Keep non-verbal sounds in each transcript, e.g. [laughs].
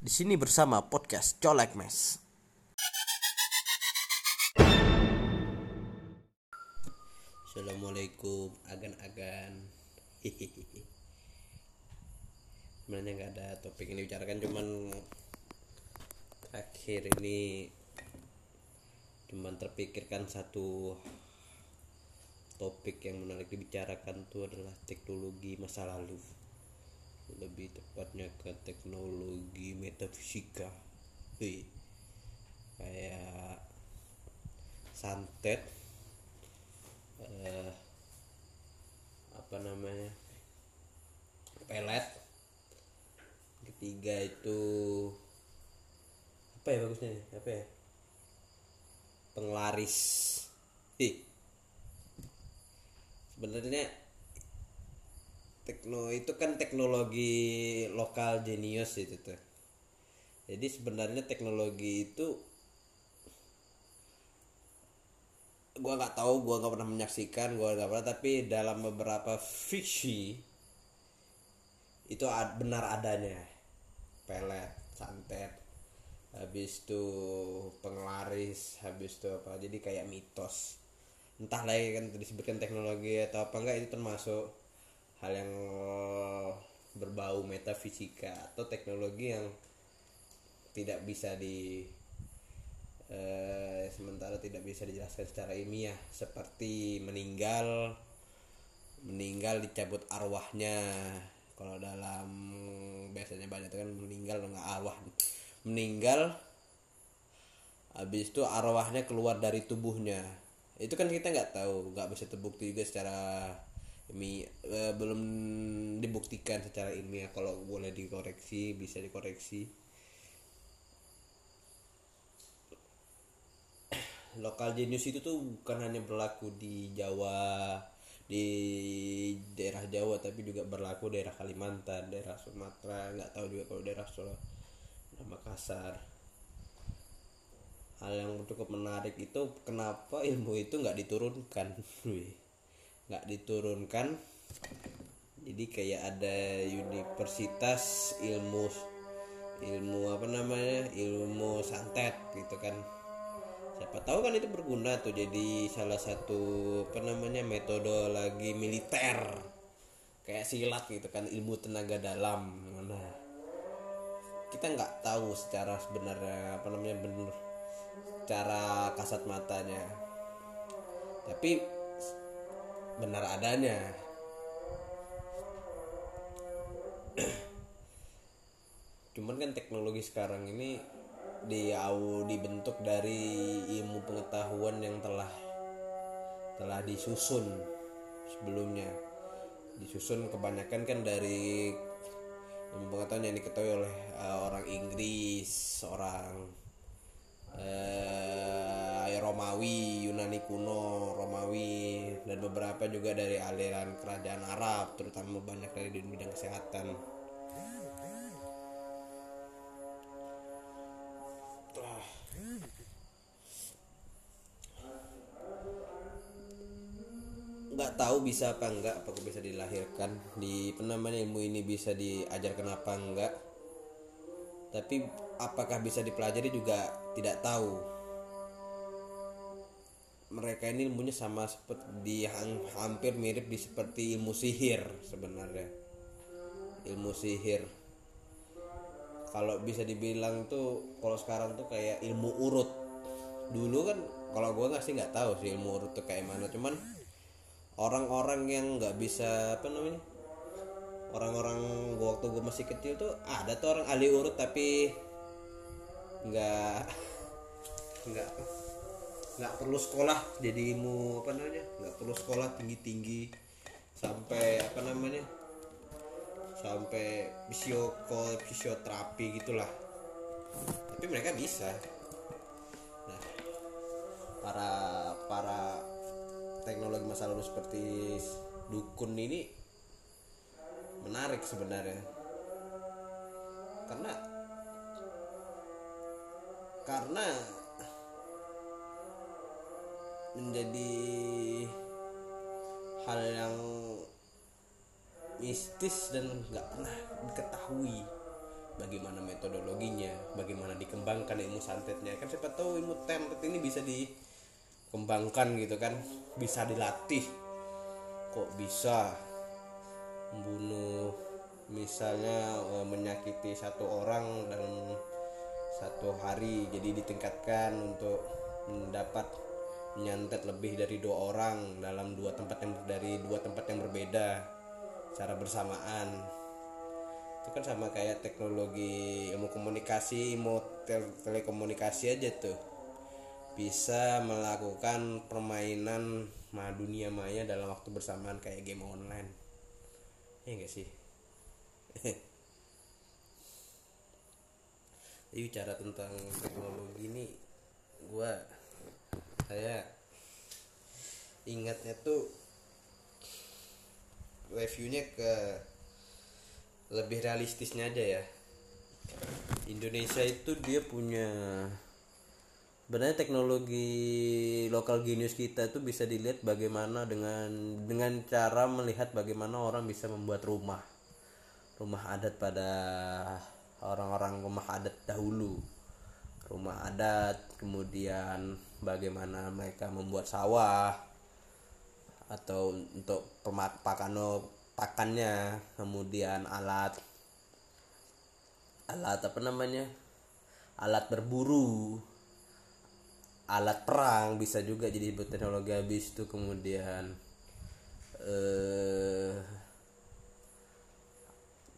Di sini bersama podcast Colek Mes. Assalamualaikum agan-agan. Sebenarnya nggak ada topik yang dibicarakan, cuman terakhir ini cuman terpikirkan satu topik yang menarik dibicarakan itu adalah teknologi masa lalu lebih tepatnya ke teknologi metafisika. Wih. kayak santet eh, apa namanya pelet. Ketiga itu apa ya bagusnya? Apa ya? Penglaris. Ih. sebenarnya tekno itu kan teknologi lokal genius itu tuh. Jadi sebenarnya teknologi itu gua nggak tahu gua nggak pernah menyaksikan gua nggak pernah tapi dalam beberapa fiksi itu ad- benar adanya. Pelet santet habis itu penglaris habis itu apa jadi kayak mitos. Entah lagi kan disebutkan teknologi atau apa enggak itu termasuk hal yang berbau metafisika atau teknologi yang tidak bisa di eh, sementara tidak bisa dijelaskan secara ilmiah. Seperti meninggal meninggal dicabut arwahnya. Kalau dalam biasanya banyak itu kan meninggal nggak arwah. Meninggal habis itu arwahnya keluar dari tubuhnya. Itu kan kita nggak tahu nggak bisa terbukti juga secara ilmi eh, belum dibuktikan secara ilmiah kalau boleh dikoreksi bisa dikoreksi lokal genius itu tuh bukan hanya berlaku di Jawa di daerah Jawa tapi juga berlaku daerah Kalimantan daerah Sumatera nggak tahu juga kalau daerah Solo Makassar hal yang cukup menarik itu kenapa ilmu itu nggak diturunkan. [laughs] nggak diturunkan. Jadi kayak ada universitas ilmu ilmu apa namanya ilmu santet gitu kan. Siapa tahu kan itu berguna tuh jadi salah satu apa namanya metodologi militer. Kayak silat gitu kan ilmu tenaga dalam. Nah kita nggak tahu secara sebenarnya apa namanya benar secara kasat matanya. Tapi benar adanya. Cuman kan teknologi sekarang ini di dibentuk dari ilmu pengetahuan yang telah telah disusun sebelumnya. Disusun kebanyakan kan dari ilmu pengetahuan yang diketahui oleh uh, orang Inggris orang uh, Romawi Yunani kuno Romawi dan beberapa juga dari aliran kerajaan Arab terutama banyak dari di bidang kesehatan. Nggak tahu bisa apa enggak apakah bisa dilahirkan di penamanya ilmu ini bisa diajarkan apa enggak tapi apakah bisa dipelajari juga tidak tahu mereka ini ilmunya sama seperti di hampir mirip di seperti ilmu sihir sebenarnya. Ilmu sihir. Kalau bisa dibilang tuh kalau sekarang tuh kayak ilmu urut. Dulu kan kalau gue nggak sih nggak tahu sih ilmu urut tuh kayak mana. Cuman orang-orang yang nggak bisa apa namanya orang-orang gua waktu gue masih kecil tuh ada tuh orang ahli urut tapi nggak nggak nggak perlu sekolah jadi ilmu apa namanya nggak perlu sekolah tinggi tinggi sampai apa namanya sampai fisiokol fisioterapi gitulah. Tapi mereka bisa. Nah para para teknologi masa lalu seperti dukun ini menarik sebenarnya. Karena karena menjadi hal yang mistis dan nggak pernah diketahui. Bagaimana metodologinya bagaimana dikembangkan ilmu santetnya. Kan siapa tahu ilmu template ini bisa dikembangkan gitu kan. Bisa dilatih. Kok bisa membunuh misalnya e, menyakiti satu orang dalam satu hari. Jadi ditingkatkan untuk mendapat nyantet lebih dari dua orang dalam dua tempat yang dari dua tempat yang berbeda secara bersamaan. Itu kan sama kayak teknologi ilmu komunikasi tel telekomunikasi aja tuh. Bisa melakukan permainan ma dunia maya dalam waktu bersamaan kayak game online. Ya enggak sih? [laughs] Jadi bicara tentang teknologi ini gua saya ingatnya tuh reviewnya ke lebih realistisnya aja ya. Indonesia itu dia punya sebenarnya teknologi lokal genius kita itu bisa dilihat bagaimana dengan dengan cara melihat bagaimana orang bisa membuat rumah. Rumah adat pada orang-orang rumah adat dahulu. Rumah adat kemudian bagaimana mereka membuat sawah atau untuk pakano pakannya kemudian alat alat apa namanya alat berburu alat perang bisa juga jadi teknologi habis itu kemudian eh,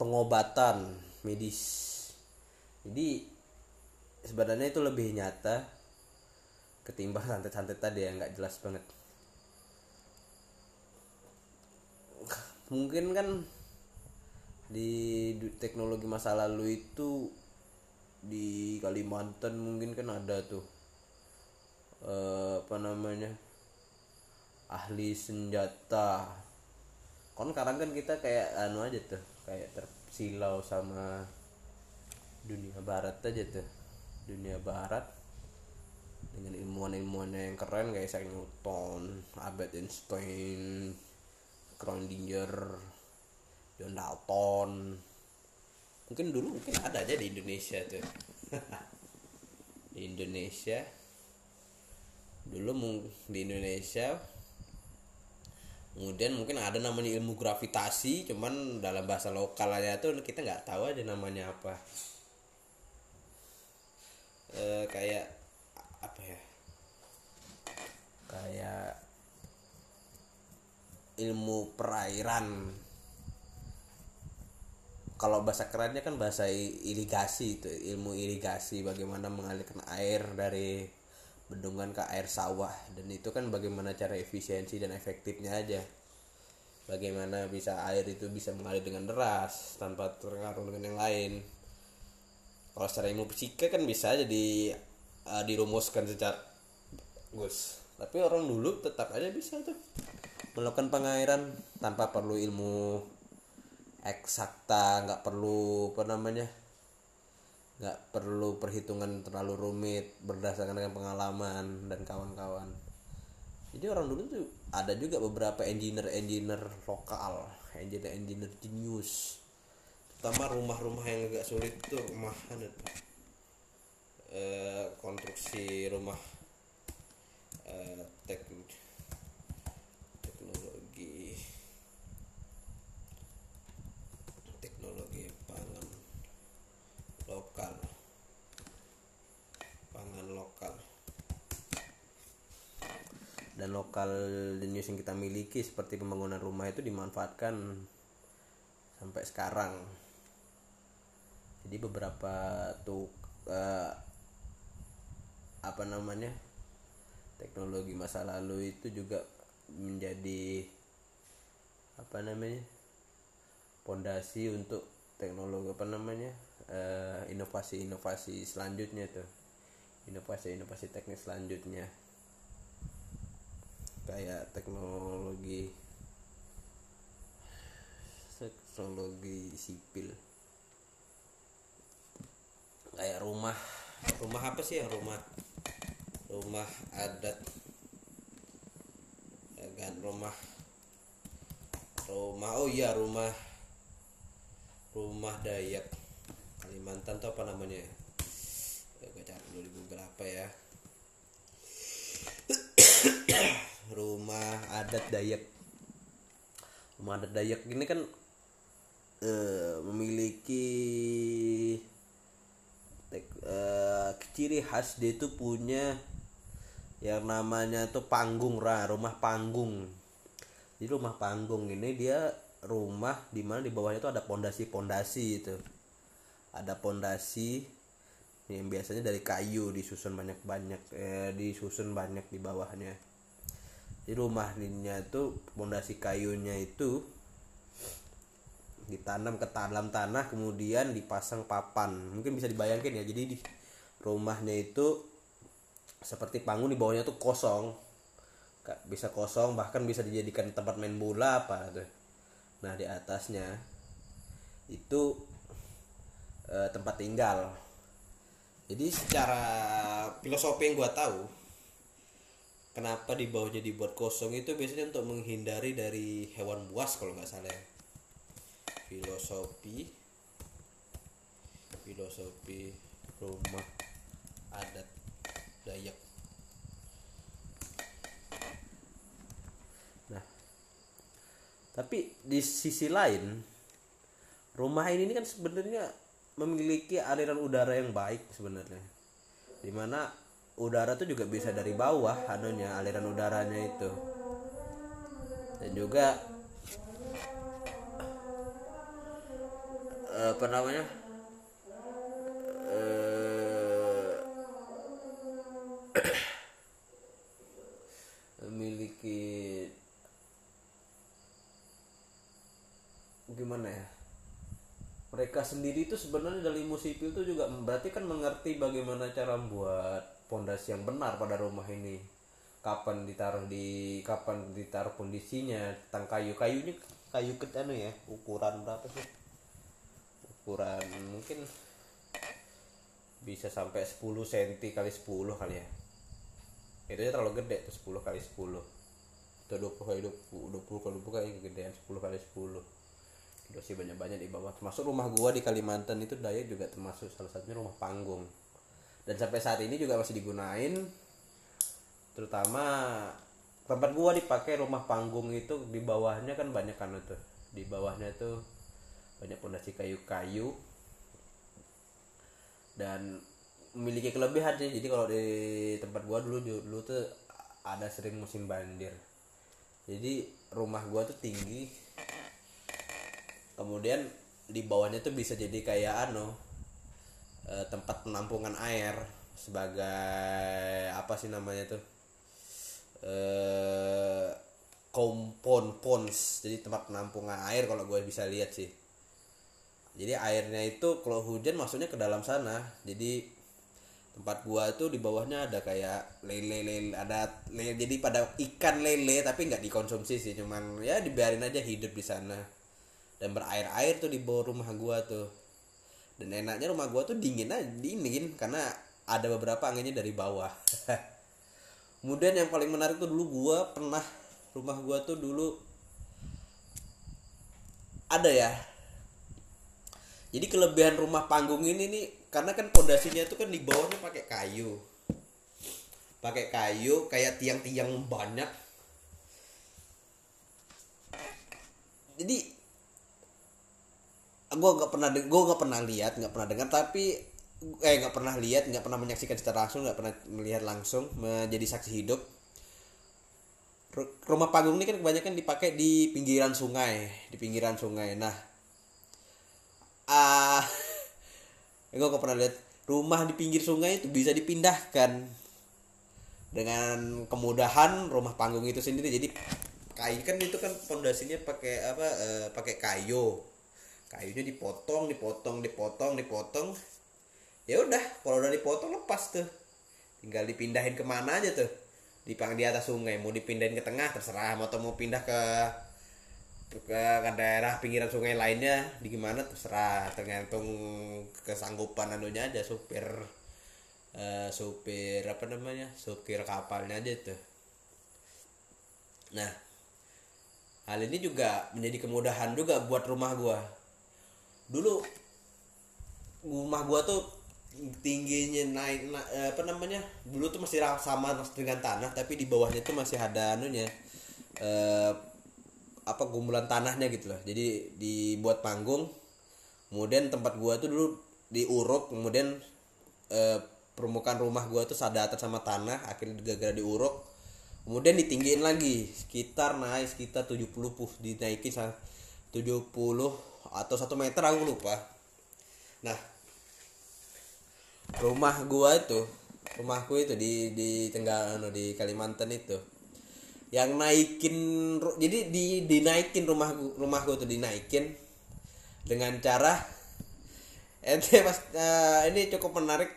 pengobatan medis. Jadi sebenarnya itu lebih nyata ketimbang santet-santet tadi yang nggak jelas banget. Mungkin kan di teknologi masa lalu itu di Kalimantan mungkin kan ada tuh eh, apa namanya ahli senjata. Kan sekarang kan kita kayak anu aja tuh kayak tersilau sama dunia barat aja tuh. Dunia barat dengan ilmuwan-ilmuwan yang keren kayak Isaac Newton, Albert Einstein, Grondinger John Dalton. Mungkin dulu mungkin ada aja di Indonesia tuh. [laughs] Di Indonesia. Dulu di Indonesia. Kemudian mungkin ada namanya ilmu gravitasi cuman dalam bahasa lokal aja tuh kita nggak tahu aja namanya apa. E, kayak apa ya kayak ilmu perairan. Kalau bahasa kerennya kan bahasa irigasi itu ilmu irigasi bagaimana mengalirkan air dari bendungan ke air sawah dan itu kan bagaimana cara efisiensi dan efektifnya aja. Bagaimana bisa air itu bisa mengalir dengan deras tanpa terpengaruh dengan yang lain. Kalau secara ilmu fisika kan bisa aja di uh, dirumuskan secara gus. Tapi orang dulu tetap aja bisa tuh. Melakukan pengairan tanpa perlu ilmu eksakta nggak perlu apa namanya nggak perlu perhitungan terlalu rumit berdasarkan dengan pengalaman dan kawan-kawan. Jadi orang dulu tuh ada juga beberapa engineer engineer lokal engineer engineer jenius terutama rumah-rumah yang agak sulit tuh rumah e, konstruksi rumah e, teknik dan lokal jenis yang kita miliki seperti pembangunan rumah itu dimanfaatkan sampai sekarang. Jadi beberapa tuh uh, apa namanya teknologi masa lalu itu juga menjadi apa namanya pondasi untuk teknologi apa namanya uh, inovasi-inovasi selanjutnya tuh. Inovasi-inovasi teknis selanjutnya. Kayak teknologi teknologi sipil. Kayak rumah rumah apa sih yang rumah rumah adat. Ya kan rumah. Rumah oh iya rumah. Rumah Dayak Kalimantan tuh apa namanya ya? Gue cari dulu di Google apa ya? [coughs] Rumah adat Dayak. Rumah adat Dayak ini kan eh, memiliki eh, ciri khas dia itu punya yang namanya tuh panggung ra rumah panggung. Jadi rumah panggung ini dia rumah di mana di bawahnya itu ada pondasi-pondasi itu. Ada pondasi yang biasanya dari kayu disusun banyak-banyak eh, disusun banyak di bawahnya. Di rumahnya itu pondasi kayunya itu ditanam ke dalam tanah kemudian dipasang papan. Mungkin bisa dibayangkan ya jadi di rumahnya itu seperti panggung di bawahnya tuh kosong. Bisa kosong bahkan bisa dijadikan tempat main bola apa tuh. Nah di atasnya itu eh, tempat tinggal. Jadi secara filosofi yang gua tahu kenapa di bawahnya dibuat kosong itu biasanya untuk menghindari dari hewan buas kalau nggak salah ya. filosofi filosofi rumah adat Dayak. Nah tapi di sisi lain rumah ini kan sebenarnya memiliki aliran udara yang baik sebenarnya. Di mana udara tuh juga bisa dari bawah anunya aliran udaranya itu. Dan juga eh, apa namanya memiliki gimana ya? Mereka sendiri itu sebenarnya dari ilmu sipil itu juga berarti kan mengerti bagaimana cara membuat pondasi yang benar pada rumah ini. Kapan ditaruh di kapan ditaruh kondisinya tentang kayu kayunya kayu ke anu ya ukuran berapa sih? Ukuran mungkin bisa sampai 10 cm kali 10 kali ya itu aja terlalu gede tuh 10 kali 10 atau 20 kali 20 20 kali 20 kali kegedean 10 kali 10 itu sih banyak-banyak di bawah. Termasuk rumah gua di Kalimantan itu daya juga termasuk salah satunya rumah panggung. Dan sampai saat ini juga masih digunain terutama tempat gua dipakai rumah panggung itu di bawahnya kan banyak kan itu. Di bawahnya itu banyak pondasi kayu-kayu. Dan memiliki kelebihan sih. Jadi kalau di tempat gua dulu dulu tuh ada sering musim banjir. Jadi rumah gua tuh tinggi. Kemudian di bawahnya tuh bisa jadi kayak anu eh, tempat penampungan air sebagai apa sih namanya tuh? Eh kompon pons. Jadi tempat penampungan air kalau gue bisa lihat sih. Jadi airnya itu kalau hujan masuknya ke dalam sana. Jadi tempat gua itu di bawahnya ada kayak lele lele ada lele jadi pada ikan lele tapi nggak dikonsumsi sih cuman ya dibiarin aja hidup di sana. Dan berair air tuh di bawah rumah gua tuh. Dan enaknya rumah gua tuh dingin aja dingin karena ada beberapa anginnya dari bawah. [laughs] Kemudian yang paling menarik tuh dulu gua pernah rumah gua tuh dulu ada ya. Jadi kelebihan rumah panggung ini nih karena kan pondasinya itu kan di bawahnya pakai kayu. Pakai kayu kayak tiang-tiang banyak. Jadi gue nggak pernah gue nggak pernah lihat nggak pernah dengar tapi eh nggak pernah lihat nggak pernah menyaksikan secara langsung nggak pernah melihat langsung menjadi saksi hidup. Ru- rumah panggung ini kan kebanyakan dipakai di pinggiran sungai di pinggiran sungai. Nah ah [laughs] gue gak pernah lihat rumah di pinggir sungai itu bisa dipindahkan dengan kemudahan rumah panggung itu sendiri. Jadi kayu kan itu kan pondasinya pakai apa eh, pakai kayu. Kayunya dipotong dipotong dipotong dipotong. Ya udah kalau udah dipotong lepas tuh. Tinggal dipindahin ke mana aja tuh. Di pang di atas sungai mau dipindahin ke tengah terserah. Mau atau mau pindah ke ke, daerah pinggiran sungai lainnya di gimana terserah tergantung kesanggupan anunya aja supir eh, supir apa namanya supir kapalnya aja tuh nah hal ini juga menjadi kemudahan juga buat rumah gua. Dulu rumah gua tuh tingginya naik na- eh, apa namanya dulu tuh masih sama dengan tanah tapi di bawahnya tuh masih ada anunya eh, apa gumulan tanahnya gitu loh jadi dibuat panggung kemudian tempat gua tuh dulu diuruk kemudian eh, permukaan rumah gua tuh sadar sama tanah akhirnya gara-gara diuruk. Kemudian ditinggiin lagi sekitar naik sekitar 70 puh dinaikin sa- 70 atau satu meter aku lupa. Nah rumah gua itu rumahku itu di di Tenggara anu, di Kalimantan itu yang naikin jadi di dinaikin rumah rumahku itu dinaikin dengan cara [laughs] ente pas eh, ini cukup menarik.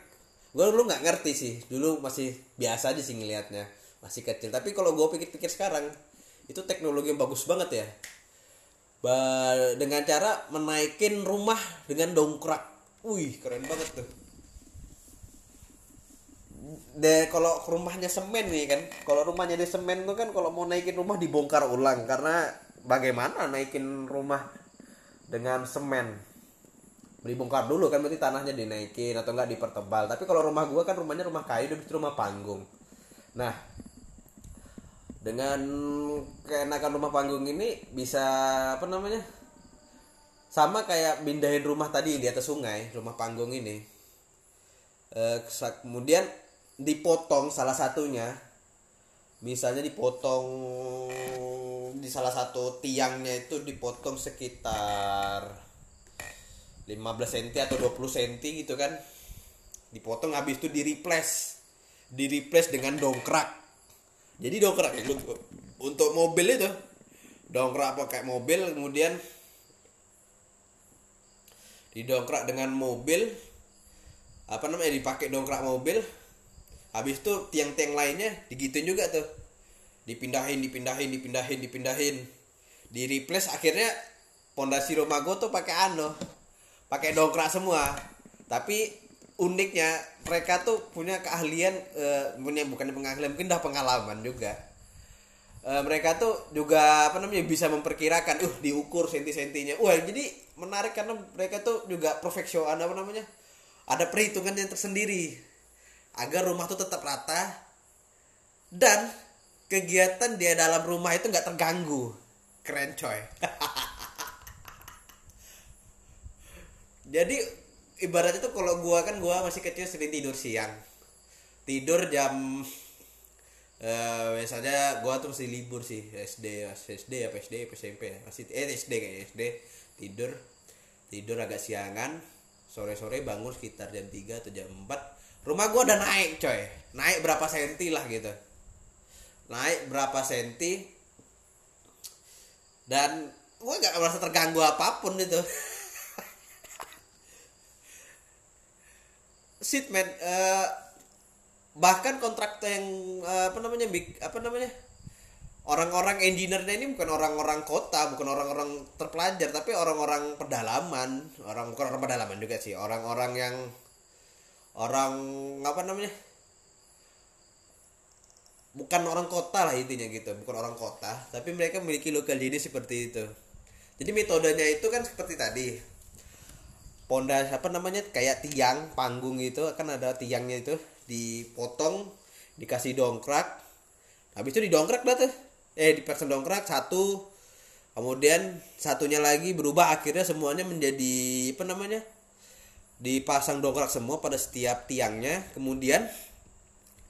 Gue dulu nggak ngerti sih dulu masih biasa aja sih ngelihatnya masih kecil. Tapi kalau gue pikir-pikir sekarang itu teknologi yang bagus banget ya. Ba- dengan cara menaikin rumah dengan dongkrak. Wih keren banget tuh de kalau rumahnya semen nih kan kalau rumahnya di semen tuh kan kalau mau naikin rumah dibongkar ulang. Karena bagaimana naikin rumah dengan semen? Dibongkar dulu kan berarti tanahnya dinaikin atau enggak dipertebal. Tapi kalau rumah gua kan rumahnya rumah kayu dan rumah panggung. Nah dengan keenakan rumah panggung ini bisa apa namanya sama kayak pindahin rumah tadi di atas sungai rumah panggung ini. Eh, kemudian dipotong salah satunya. Misalnya dipotong di salah satu tiangnya itu dipotong sekitar 15 cm atau 20 cm gitu kan. Dipotong habis itu di replace di replace dengan dongkrak. Jadi dongkrak itu untuk mobil itu. Dongkrak pakai mobil kemudian didongkrak dengan mobil. Apa namanya? Dipakai dongkrak mobil habis itu tiang-tiang lainnya digituin juga tuh. Dipindahin dipindahin dipindahin dipindahin. Di replace akhirnya pondasi rumah gue tuh pakai ano pakai dongkrak semua. Tapi uniknya mereka tuh punya keahlian eh, punya bukan pengahlian mungkin dah pengalaman juga. Eh, mereka tuh juga apa namanya bisa memperkirakan uh diukur senti-sentinya. Wah jadi menarik karena mereka tuh juga profesional apa namanya ada perhitungan yang tersendiri agar rumah tuh tetap rata dan kegiatan dia dalam rumah itu nggak terganggu. Keren coy. [laughs] Jadi ibaratnya tuh kalau gua kan gua masih kecil sering tidur siang. Tidur jam eh biasanya gua tuh masih libur sih SD SD apa SD SMP ya? masih eh SD kayaknya SD tidur tidur agak siangan sore-sore bangun sekitar jam 3 atau jam 4 rumah gua udah naik coy. Naik berapa senti lah gitu. Naik berapa senti. Dan gua gak merasa terganggu apa pun itu [laughs] shit man Eh, bahkan kontraktor yang eh, apa namanya big- apa namanya orang-orang engineer-nya ini bukan orang-orang kota bukan orang-orang terpelajar tapi orang-orang pedalaman. Orang bukan orang pedalaman juga sih orang-orang yang orang apa namanya? Bukan orang kota lah intinya gitu bukan orang kota tapi mereka memiliki lokal jenis seperti itu. Jadi metodenya itu kan seperti tadi. Pondasi apa namanya? Kayak tiang panggung itu kan ada tiangnya itu dipotong dikasih dongkrak. Habis itu didongkrak dah tuh eh dipasang dongkrak satu kemudian satunya lagi berubah akhirnya semuanya menjadi apa namanya dipasang dongkrak semua pada setiap tiangnya kemudian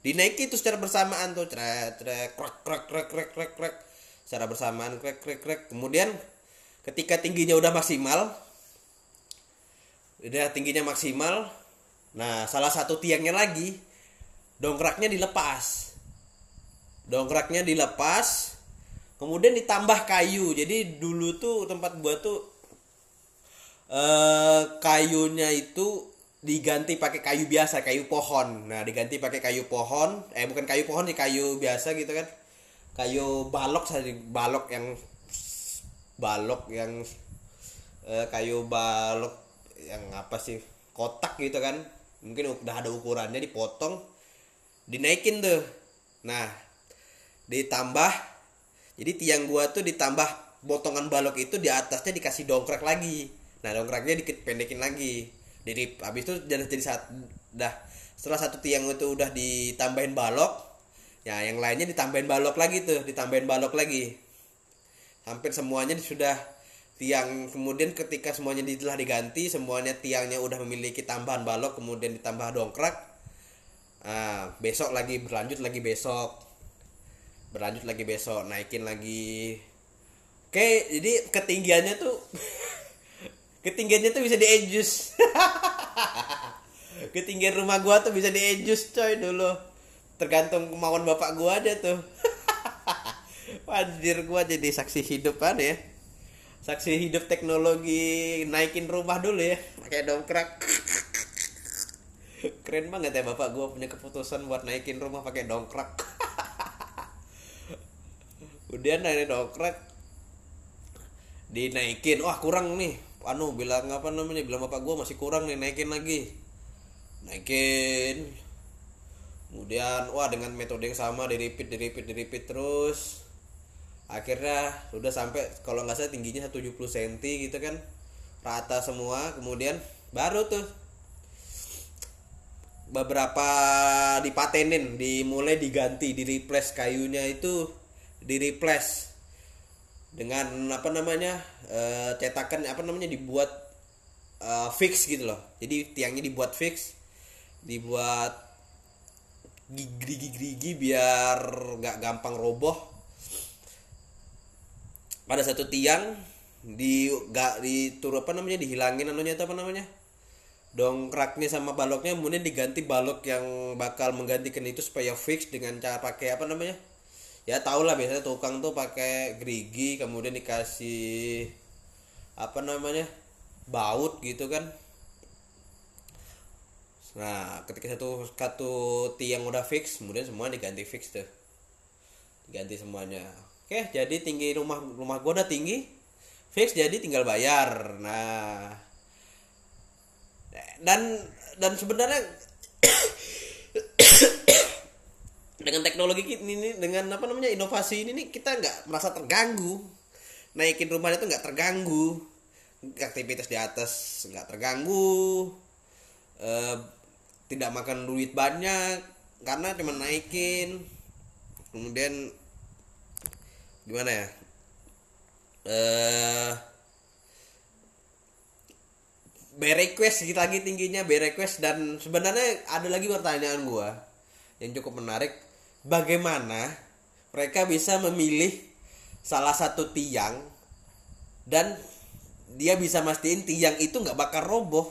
dinaiki itu secara bersamaan tuh krek krek krek krek krek krek. Secara bersamaan krek krek krek. Kemudian ketika tingginya udah maksimal udah tingginya maksimal nah salah satu tiangnya lagi dongkraknya dilepas. Dongkraknya dilepas kemudian ditambah kayu. Jadi dulu tuh tempat gua tuh eh kayunya itu diganti pakai kayu biasa kayu pohon. Nah diganti pakai kayu pohon. Eh bukan kayu pohon nih kayu biasa gitu kan. Kayu balok saja balok yang balok yang eh, kayu balok yang apa sih kotak gitu kan. Mungkin udah ada ukurannya dipotong dinaikin tuh. Nah ditambah jadi tiang gua tuh ditambah potongan balok itu di atasnya dikasih dongkrak lagi. Nah dongkraknya dikit pendekin lagi. Dirip habis itu jadi jadi saat dah setelah satu tiang itu udah ditambahin balok ya yang lainnya ditambahin balok lagi tuh ditambahin balok lagi. Hampir semuanya sudah tiang kemudian ketika semuanya telah diganti semuanya tiangnya udah memiliki tambahan balok kemudian ditambah dongkrak nah, besok lagi berlanjut lagi besok berlanjut lagi besok naikin lagi. Oke jadi ketinggiannya tuh [laughs] ketinggiannya tuh bisa diejus. [laughs] Ketinggian rumah gua tuh bisa diejus coy dulu. Tergantung kemauan bapak gua aja tuh. [laughs] Wajir gua jadi saksi hidup kan ya. Saksi hidup teknologi naikin rumah dulu ya pakai dongkrak. Keren banget ya bapak gue punya keputusan buat naikin rumah pakai dongkrak udah naik dongkrak dinaikin. Wah kurang nih. Anu bilang apa namanya bilang bapak gue masih kurang nih naikin lagi. Naikin. Kemudian wah dengan metode yang sama diripit diripit diripit terus. Akhirnya udah sampai kalau nggak salah tingginya 70 cm gitu kan rata semua. Kemudian baru tuh beberapa dipatenin dimulai diganti di replace kayunya itu di replace dengan apa namanya e, cetakan apa namanya dibuat e, fix gitu loh. Jadi tiangnya dibuat fix dibuat gigi-gigi biar nggak gampang roboh. Pada satu tiang di gak di tur apa namanya dihilangin anunya itu apa namanya dongkraknya sama baloknya kemudian diganti balok yang bakal menggantikan itu supaya fix dengan cara pakai apa namanya ya tau lah biasanya tukang tuh pakai gerigi kemudian dikasih apa namanya baut gitu kan nah ketika satu satu tiang udah fix kemudian semua diganti fix tuh diganti semuanya Oke, jadi tinggi rumah rumah gua udah tinggi. Fix jadi tinggal bayar. Nah. Dan dan sebenarnya dengan teknologi ini dengan apa namanya inovasi ini nih kita nggak merasa terganggu. Naikin rumahnya tuh nggak terganggu. Aktivitas di atas nggak terganggu. E, tidak makan duit banyak karena cuma naikin. Kemudian gimana ya? Eh uh, request sedikit lagi tingginya be request. Dan sebenarnya ada lagi pertanyaan gua yang cukup menarik bagaimana mereka bisa memilih salah satu tiang dan dia bisa mastiin tiang itu nggak bakal roboh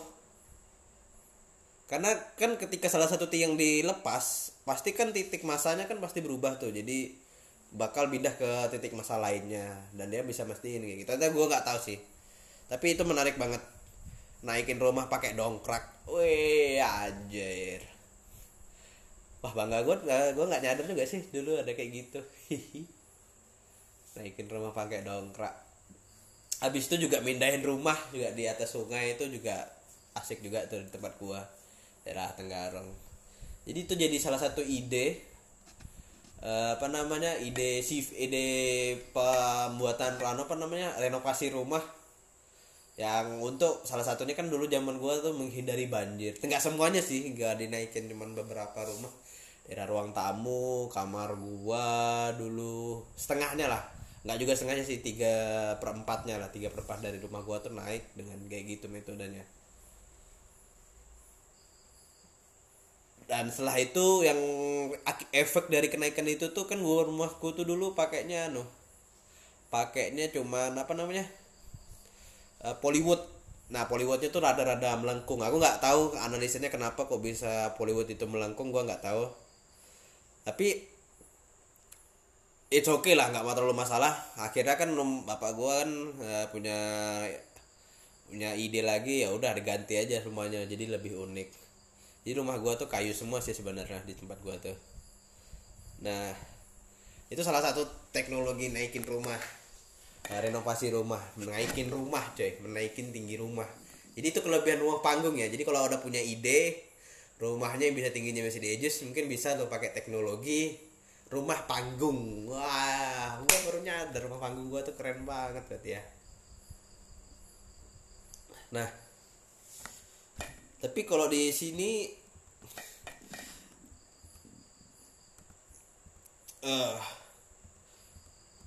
karena kan ketika salah satu tiang dilepas pasti kan titik masanya kan pasti berubah tuh jadi bakal pindah ke titik masa lainnya dan dia bisa mastiin kayak gitu. Tapi gue nggak tahu sih. Tapi itu menarik banget. Naikin rumah pakai dongkrak. Wih, anjir. Wah, bangga gue. Gue nggak nyadar juga sih dulu ada kayak gitu. [laughs] Naikin rumah pakai dongkrak. Habis itu juga mindahin rumah juga di atas sungai itu juga asik juga tuh di tempat gua daerah Tenggarong. Jadi itu jadi salah satu ide uh, apa namanya ide si ide pembuatan rano apa namanya renovasi rumah yang untuk salah satunya kan dulu zaman gua tuh menghindari banjir enggak semuanya sih enggak dinaikin cuman beberapa rumah era ruang tamu kamar gua dulu. Setengahnya lah. Nggak juga setengahnya sih tiga perempatnya lah. Tiga perempat dari rumah gua tuh naik dengan kayak gitu metodenya. Dan setelah itu yang efek dari kenaikan itu tuh kan gua rumahku tuh dulu pakainya anu pakainya cuman apa namanya? Uh, Pollywood nah Pollywoodnya tuh rada-rada melengkung. Aku nggak tahu analisanya kenapa kok bisa Pollywood itu melengkung gua nggak tahu tapi it's okay lah nggak terlalu masalah. Akhirnya kan bapak gua kan uh, punya punya ide lagi ya udah diganti aja semuanya jadi lebih unik. Jadi rumah gua tuh kayu semua sih sebenarnya di tempat gua tuh. Nah itu salah satu teknologi naikin rumah. Nah, renovasi rumah menaikin rumah coy menaikin tinggi rumah. Jadi itu kelebihan rumah panggung ya. Jadi kalau udah punya ide rumahnya yang bisa tingginya bisa diadjust mungkin bisa tuh pakai teknologi. Rumah panggung. Wah gua baru nyadar rumah panggung gua tuh keren banget berarti ya. Nah tapi kalau di sini eh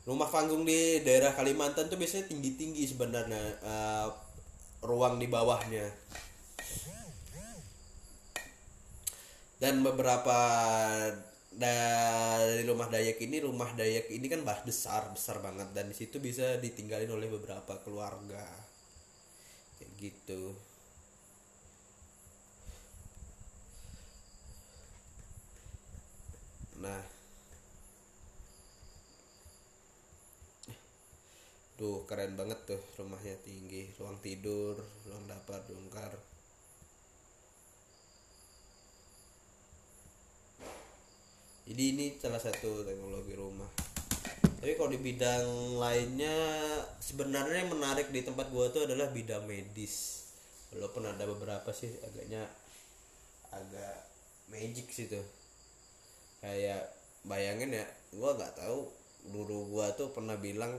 rumah panggung di daerah Kalimantan tuh biasanya tinggi-tinggi sebenarnya eh, ruang di bawahnya dan beberapa dari rumah Dayak ini rumah Dayak ini kan bah besar besar banget. Dan di situ bisa ditinggalin oleh beberapa keluarga. Kayak gitu. Nah. Tuh keren banget tuh rumahnya tinggi. Ruang tidur ruang dapur dongkar jadi ini salah satu teknologi rumah. Tapi kalau di bidang lainnya sebenarnya yang menarik di tempat gua tuh adalah bidang medis. Walaupun ada beberapa sih agaknya agak magic sih tuh. Kayak bayangin ya gua nggak tahu guru gua tuh pernah bilang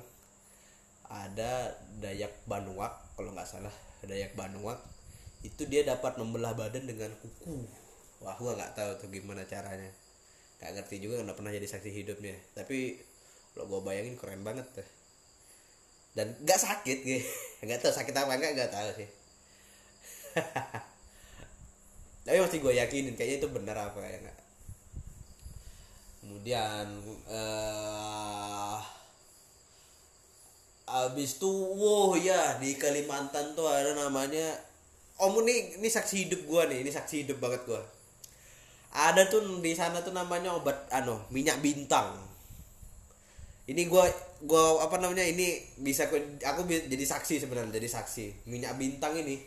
ada Dayak Banuak kalau nggak salah Dayak Banuak itu dia dapat membelah badan dengan kuku. Wah gua nggak tahu tuh gimana caranya nggak ngerti juga nggak pernah jadi saksi hidupnya. Tapi kalau gue bayangin keren banget tuh. Dan nggak sakit gitu [laughs] nggak tahu sakit apa nggak nggak tahu sih. [laughs] Tapi masih gue yakinin kayaknya itu benar apa ya nggak kemudian eh abis itu wow ya di Kalimantan tuh ada namanya om ini ini saksi hidup gua nih ini saksi hidup banget gua ada tuh di sana tuh namanya obat ano minyak bintang. Ini gua gua apa namanya ini bisa aku, jadi saksi sebenarnya jadi saksi. Minyak bintang ini.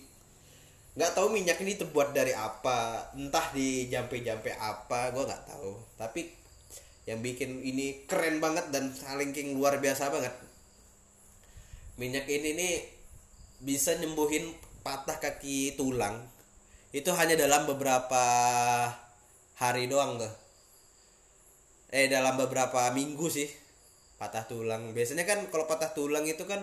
Nggak tahu minyak ini terbuat dari apa entah di jampe-jampe apa gua nggak tahu. Tapi yang bikin ini keren banget dan saling king luar biasa banget. Minyak ini nih bisa nyembuhin patah kaki tulang. Itu hanya dalam beberapa hari doang tuh. Eh dalam beberapa minggu sih patah tulang. Biasanya kan kalau patah tulang itu kan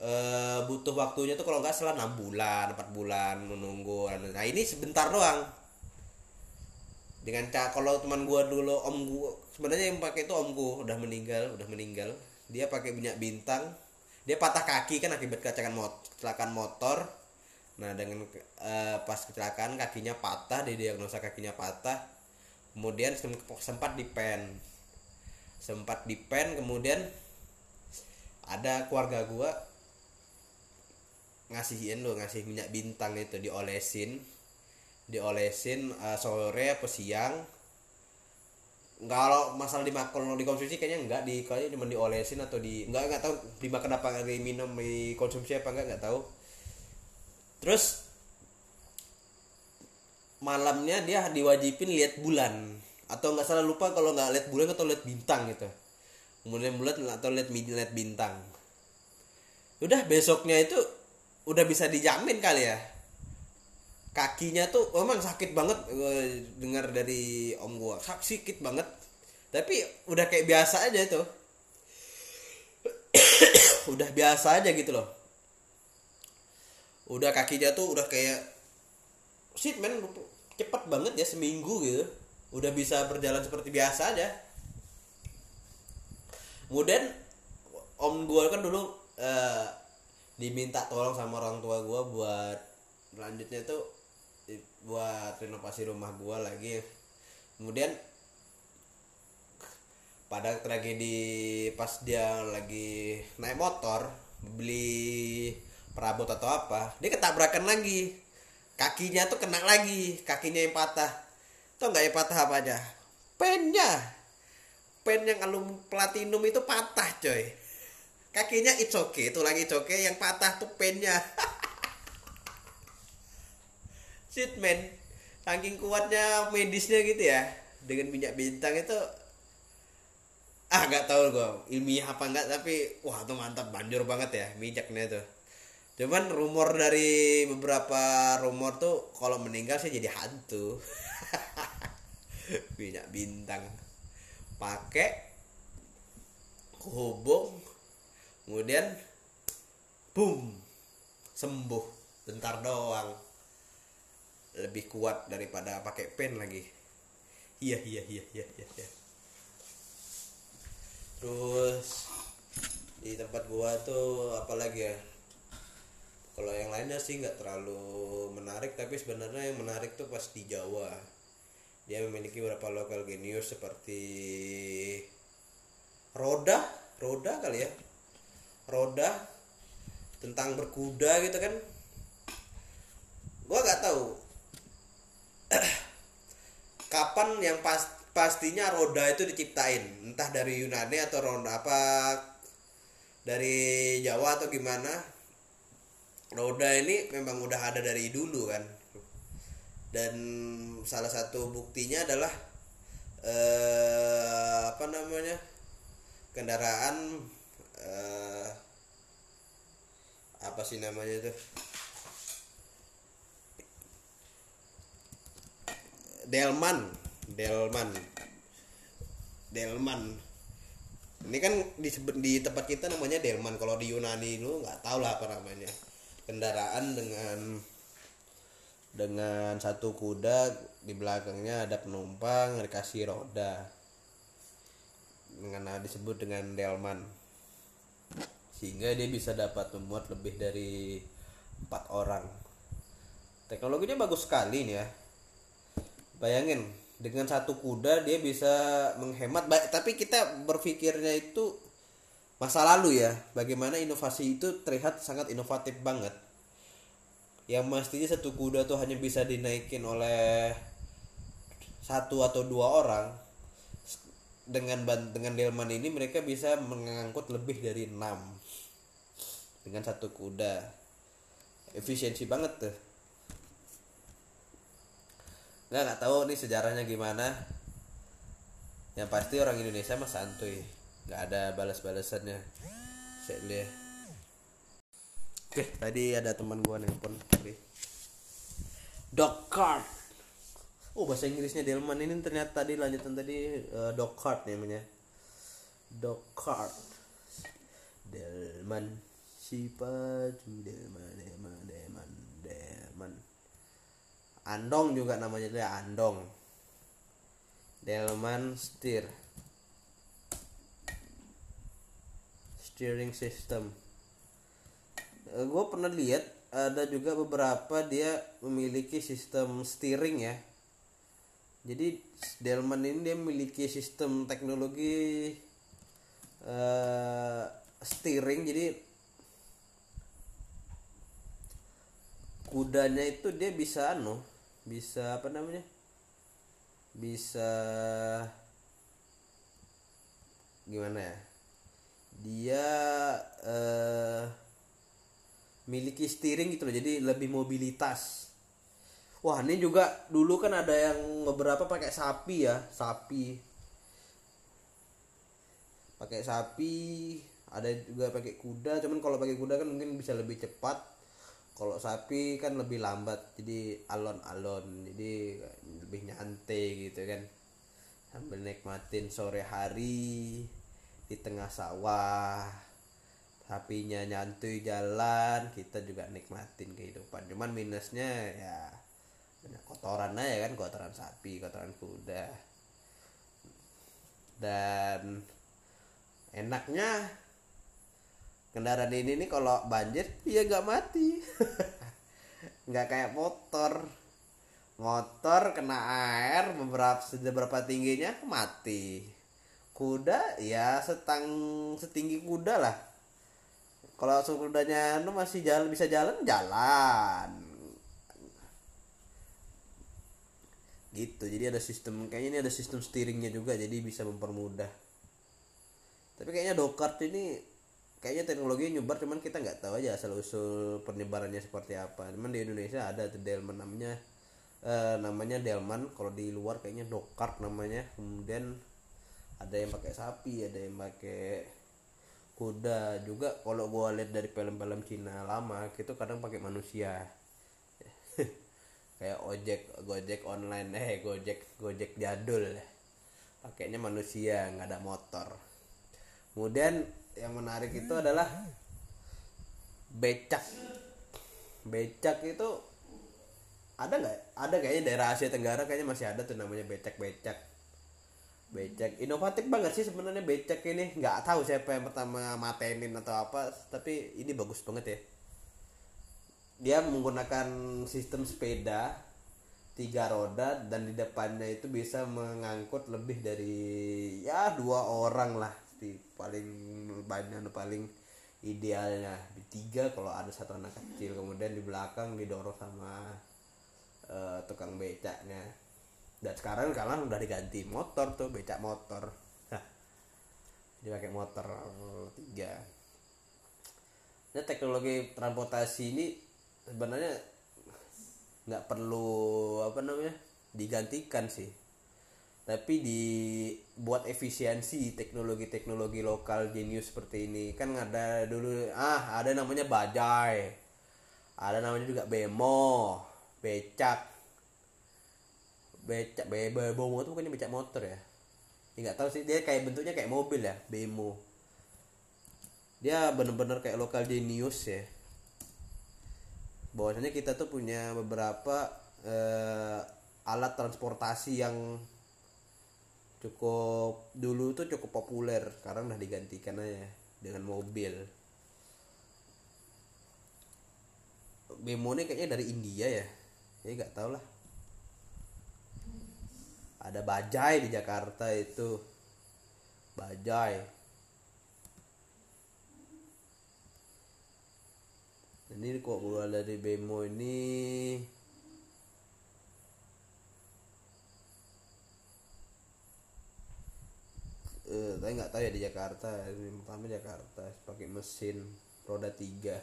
eh, butuh waktunya tuh kalau nggak salah 6 bulan 4 bulan menunggu. Nah ini sebentar doang. Dengan cara kalau teman gua dulu om gua sebenarnya yang pakai itu om gua udah meninggal udah meninggal. Dia pakai minyak bintang. Dia patah kaki kan akibat kecelakaan kecelakaan motor nah dengan eh, pas kecelakaan kakinya patah didiagnosa kakinya patah kemudian sem- sempat dipen sempat dipen kemudian ada keluarga gua ngasihin lo ngasih minyak bintang itu diolesin. Diolesin eh, sore apa siang. Kalau masalah dimakan kalau dikonsumsi kayaknya enggak di kayaknya cuma diolesin atau di enggak enggak tahu dimakan apa enggak diminum dikonsumsi apa enggak enggak tahu terus malamnya dia diwajibin lihat bulan. Atau nggak salah lupa kalau nggak lihat bulan atau lihat bintang gitu. Kemudian bulan atau lihat lihat bintang. Udah besoknya itu udah bisa dijamin kali ya. Kakinya tuh memang sakit banget gue dengar dari om gua. Sak sakit banget. Tapi udah kayak biasa aja tuh [coughs] udah biasa aja gitu loh udah kakinya tuh udah kayak shit men cepet banget ya seminggu gitu. Udah bisa berjalan seperti biasa aja. Kemudian om gua kan dulu eh, diminta tolong sama orang tua gua buat selanjutnya tuh buat renovasi rumah gua lagi. Kemudian pada tragedi pas dia lagi naik motor beli perabot atau apa dia ketabrakan lagi. Kakinya tuh kena lagi kakinya yang patah. Tau nggak yang patah apa aja pennya. Pen yang alum platinum itu patah coy. Kakinya it's okay itu lagi it's okay yang patah tuh pennya. [laughs] Shit man. Saking kuatnya medisnya gitu ya. Dengan minyak bintang itu ah nggak tahu gue ilmiah apa enggak tapi wah tuh mantap banjur banget ya minyaknya tuh cuman rumor dari beberapa rumor tuh kalau meninggal sih jadi hantu. [laughs] Minyak bintang. Pakai hubung kemudian boom sembuh. Bentar doang. Lebih kuat daripada pakai pen lagi. Iya iya iya iya iya, iya. terus di tempat gua tuh apalagi ya kalau yang lainnya sih nggak terlalu menarik tapi sebenarnya yang menarik tuh pas di Jawa. Dia memiliki beberapa lokal genius seperti roda roda kali ya. Roda tentang berkuda gitu kan. Gua nggak tahu. [clears throat] Kapan yang pas pastinya roda itu diciptain? Entah dari Yunani atau roda apa dari Jawa atau gimana roda ini memang udah ada dari dulu kan. Dan salah satu buktinya adalah eh, apa namanya kendaraan eh, apa sih namanya itu? Delman Delman Delman. Ini kan di, di tempat kita namanya Delman. Kalau di Yunani lu nggak tahu lah apa namanya kendaraan dengan dengan satu kuda di belakangnya ada penumpang dikasih roda. Dengan disebut dengan delman. Sehingga dia bisa dapat memuat lebih dari empat orang. Teknologinya bagus sekali nih ya. Bayangin dengan satu kuda dia bisa menghemat. Baik tapi kita berpikirnya itu masa lalu ya bagaimana inovasi itu terlihat sangat inovatif banget. Yang mestinya satu kuda tuh hanya bisa dinaikin oleh satu atau dua orang. Dengan dengan delman ini mereka bisa mengangkut lebih dari enam dengan satu kuda. Efisiensi banget tuh. Nggak nggak tahu nih sejarahnya gimana. Yang pasti orang Indonesia mah santuy nggak ada balas-balasannya. Saya lihat oke tadi ada teman gua nelpon tadi dog oh bahasa Inggrisnya Delman. Ini ternyata tadi lanjutan tadi uh, dog cart namanya. Dog Delman. Si paju Delman Delman Delman Delman. Andong juga namanya dia Andong. Delman Steer steering system. Uh, eh, gue pernah lihat ada juga beberapa dia memiliki sistem steering ya. Jadi Delman ini dia memiliki sistem teknologi uh, steering. Jadi kudanya itu dia bisa anu bisa apa namanya? Bisa gimana ya dia uh, miliki steering gitu loh jadi lebih mobilitas. Wah ini juga dulu kan ada yang beberapa pakai sapi ya sapi. Pakai sapi ada juga pakai kuda cuman kalau pakai kuda kan mungkin bisa lebih cepat. Kalau sapi kan lebih lambat jadi alon-alon jadi lebih nyantai gitu kan. Sambil nikmatin sore hari di tengah sawah sapinya nyantui jalan kita juga nikmatin kehidupan. Cuman minusnya ya banyak kotoran aja kan kotoran sapi kotoran kuda. Dan enaknya kendaraan ini nih kalau banjir ya nggak mati. [laughs] Nggak kayak motor. Motor kena air beberapa seberapa tingginya mati kuda ya setang setinggi kuda lah. Kalau kudanya lu masih jalan bisa jalan jalan. Gitu jadi ada sistem kayaknya ini ada sistem steeringnya juga jadi bisa mempermudah. Tapi kayaknya dokart ini kayaknya teknologi nyebar cuman kita nggak tahu aja asal usul penyebarannya seperti apa. Cuman di Indonesia ada tuh Delman namanya eh, namanya Delman. Kalau di luar kayaknya dokart namanya. Kemudian ada yang pakai sapi ada yang pakai kuda. Juga kalau gua lihat dari film-film Cina lama itu kadang pakai manusia. [laughs] Kayak ojek gojek online. Eh gojek gojek jadul. Pakainya manusia nggak ada motor. Kemudian yang menarik itu adalah becak. Becak itu ada nggak? Ada kayaknya daerah Asia Tenggara kayaknya masih ada tuh namanya becak becak becak inovatif banget sih sebenarnya becak ini. Nggak tahu siapa yang pertama matenin atau apa tapi ini bagus banget ya. Dia menggunakan sistem sepeda tiga roda dan di depannya itu bisa mengangkut lebih dari ya dua orang lah. Di paling banyak paling idealnya. Di tiga kalau ada satu anak kecil. Kemudian di belakang didorong sama uh, tukang becaknya dan sekarang kalian udah diganti motor tuh becak motor. Hah. dia pakai motor tiga. Nah teknologi transportasi ini sebenarnya nggak perlu apa namanya digantikan sih. Tapi dibuat efisiensi teknologi-teknologi lokal genius seperti ini. Kan ada dulu ah ada namanya bajai ada namanya juga bemo becak becak be bemo itu bukannya becak motor ya? Ya nggak tahu sih dia kayak bentuknya kayak mobil ya bemo. Dia bener-bener kayak lokal genius ya. Bahwasanya kita tuh punya beberapa uh, alat transportasi yang cukup dulu tuh cukup populer sekarang udah digantikan aja dengan mobil. Bemo ini kayaknya dari India ya? Ya nggak tau lah ada bajai di Jakarta itu. Bajai ini kok keluar dari Bemo ini? Uh, tapi nggak tahu ya di Jakarta. Ini pertama Jakarta pakai mesin roda tiga.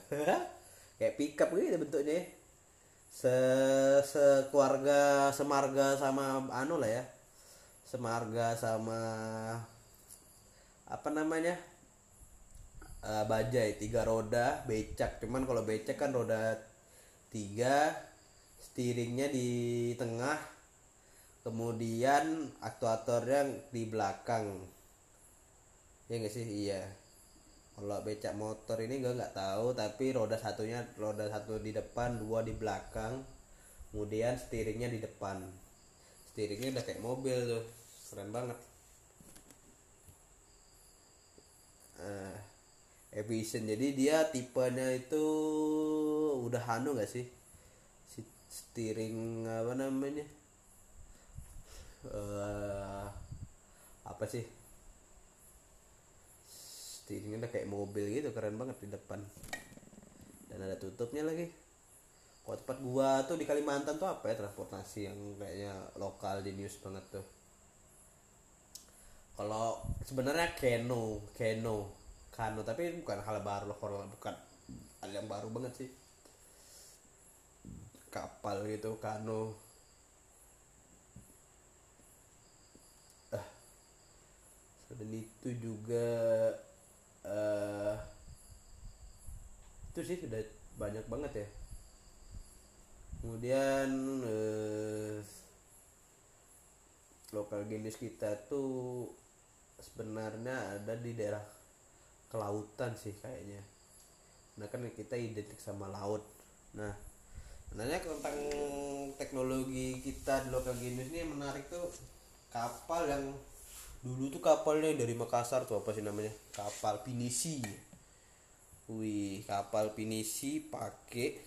[laughs] Kayak pickup gitu bentuknya se sekeluarga semarga sama anu lah ya. Semarga sama apa namanya? Uh, bajai tiga roda becak. Cuman kalau becak kan roda tiga steeringnya di tengah kemudian aktuatornya di belakang. Ya nggak sih? Iya kalau becak motor ini gue nggak tahu tapi roda satunya roda satu di depan dua di belakang. Kemudian steeringnya di depan. Steeringnya udah kayak mobil tuh keren banget. Uh, efisien jadi dia tipenya itu udah anu gak sih? Steering apa namanya? Uh, apa sih steeringnya udah kayak mobil gitu keren banget di depan. Dan ada tutupnya lagi. Kalau tempat gua tuh di Kalimantan tuh apa ya transportasi yang kayaknya lokal jenius banget tuh? Kalau sebenarnya Keno Keno Kano tapi bukan hal baru loh bukan hal yang baru banget sih. Kapal gitu Kano. Dan itu juga uh, itu sih sudah banyak banget ya. Kemudian uh, lokal jenis kita tuh sebenarnya ada di daerah kelautan sih kayaknya. Nah kan kita identik sama laut. Nah sebenarnya tentang teknologi kita di lokal jenis ini menarik tuh kapal yang dulu tuh kapalnya dari Makassar tuh apa sih namanya? Kapal pinisi. Wih kapal pinisi pakai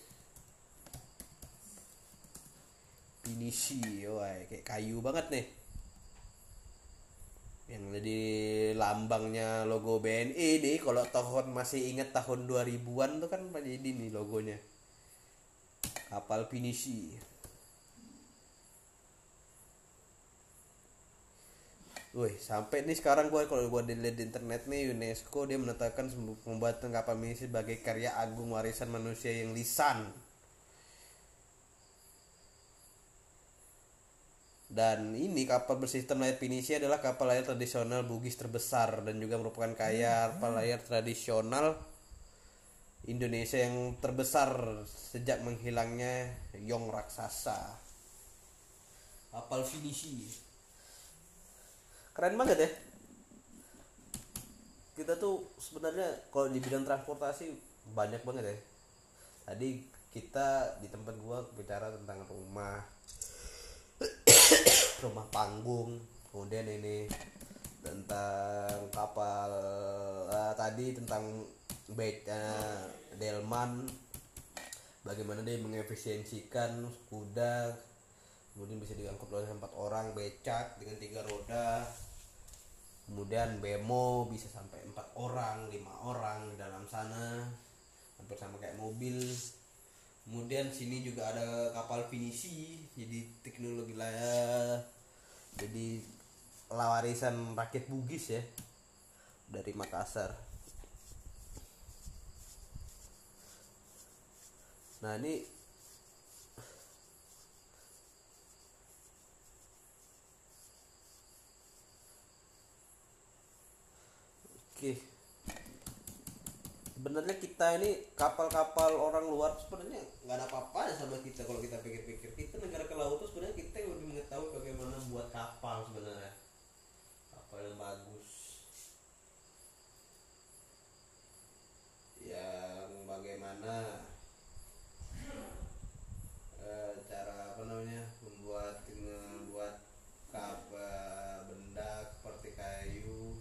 pinisi wah kayak kayu banget nih. Yang jadi lambangnya logo BNI deh kalau tahun masih inget tahun 2000-an tuh kan jadi nih logonya. Kapal pinisi Wih, sampai nih sekarang gue kalau gue dilihat di internet nih UNESCO dia menetapkan pembuatan kapal mini sebagai karya agung warisan manusia yang lisan. Dan ini kapal bersistem layar pinisi adalah kapal layar tradisional Bugis terbesar dan juga merupakan kaya kapal layar tradisional Indonesia yang terbesar sejak menghilangnya Yong raksasa. Kapal finisi keren banget ya. Kita tuh sebenarnya kalau di bidang transportasi banyak banget ya. Tadi kita di tempat gua bicara tentang rumah. Rumah panggung kemudian ini tentang kapal uh, tadi tentang baiknya Delman. Bagaimana dia mengefisiensikan kuda kemudian bisa diangkut oleh empat orang becak dengan tiga roda. Kemudian bemo bisa sampai empat orang lima orang di dalam sana. Hampir sama kayak mobil. Kemudian sini juga ada kapal finisi jadi teknologi lah jadi lawarisan rakit Bugis ya dari Makassar. Nah ini Oke. Sebenarnya kita ini kapal-kapal orang luar sebenarnya nggak ada apa-apa sama kita kalau kita pikir-pikir. Kita negara ke laut tuh sebenarnya kita yang lebih mengetahui bagaimana buat kapal sebenarnya. Kapal yang bagus. Yang bagaimana eh, cara apa namanya membuat membuat kapal benda seperti kayu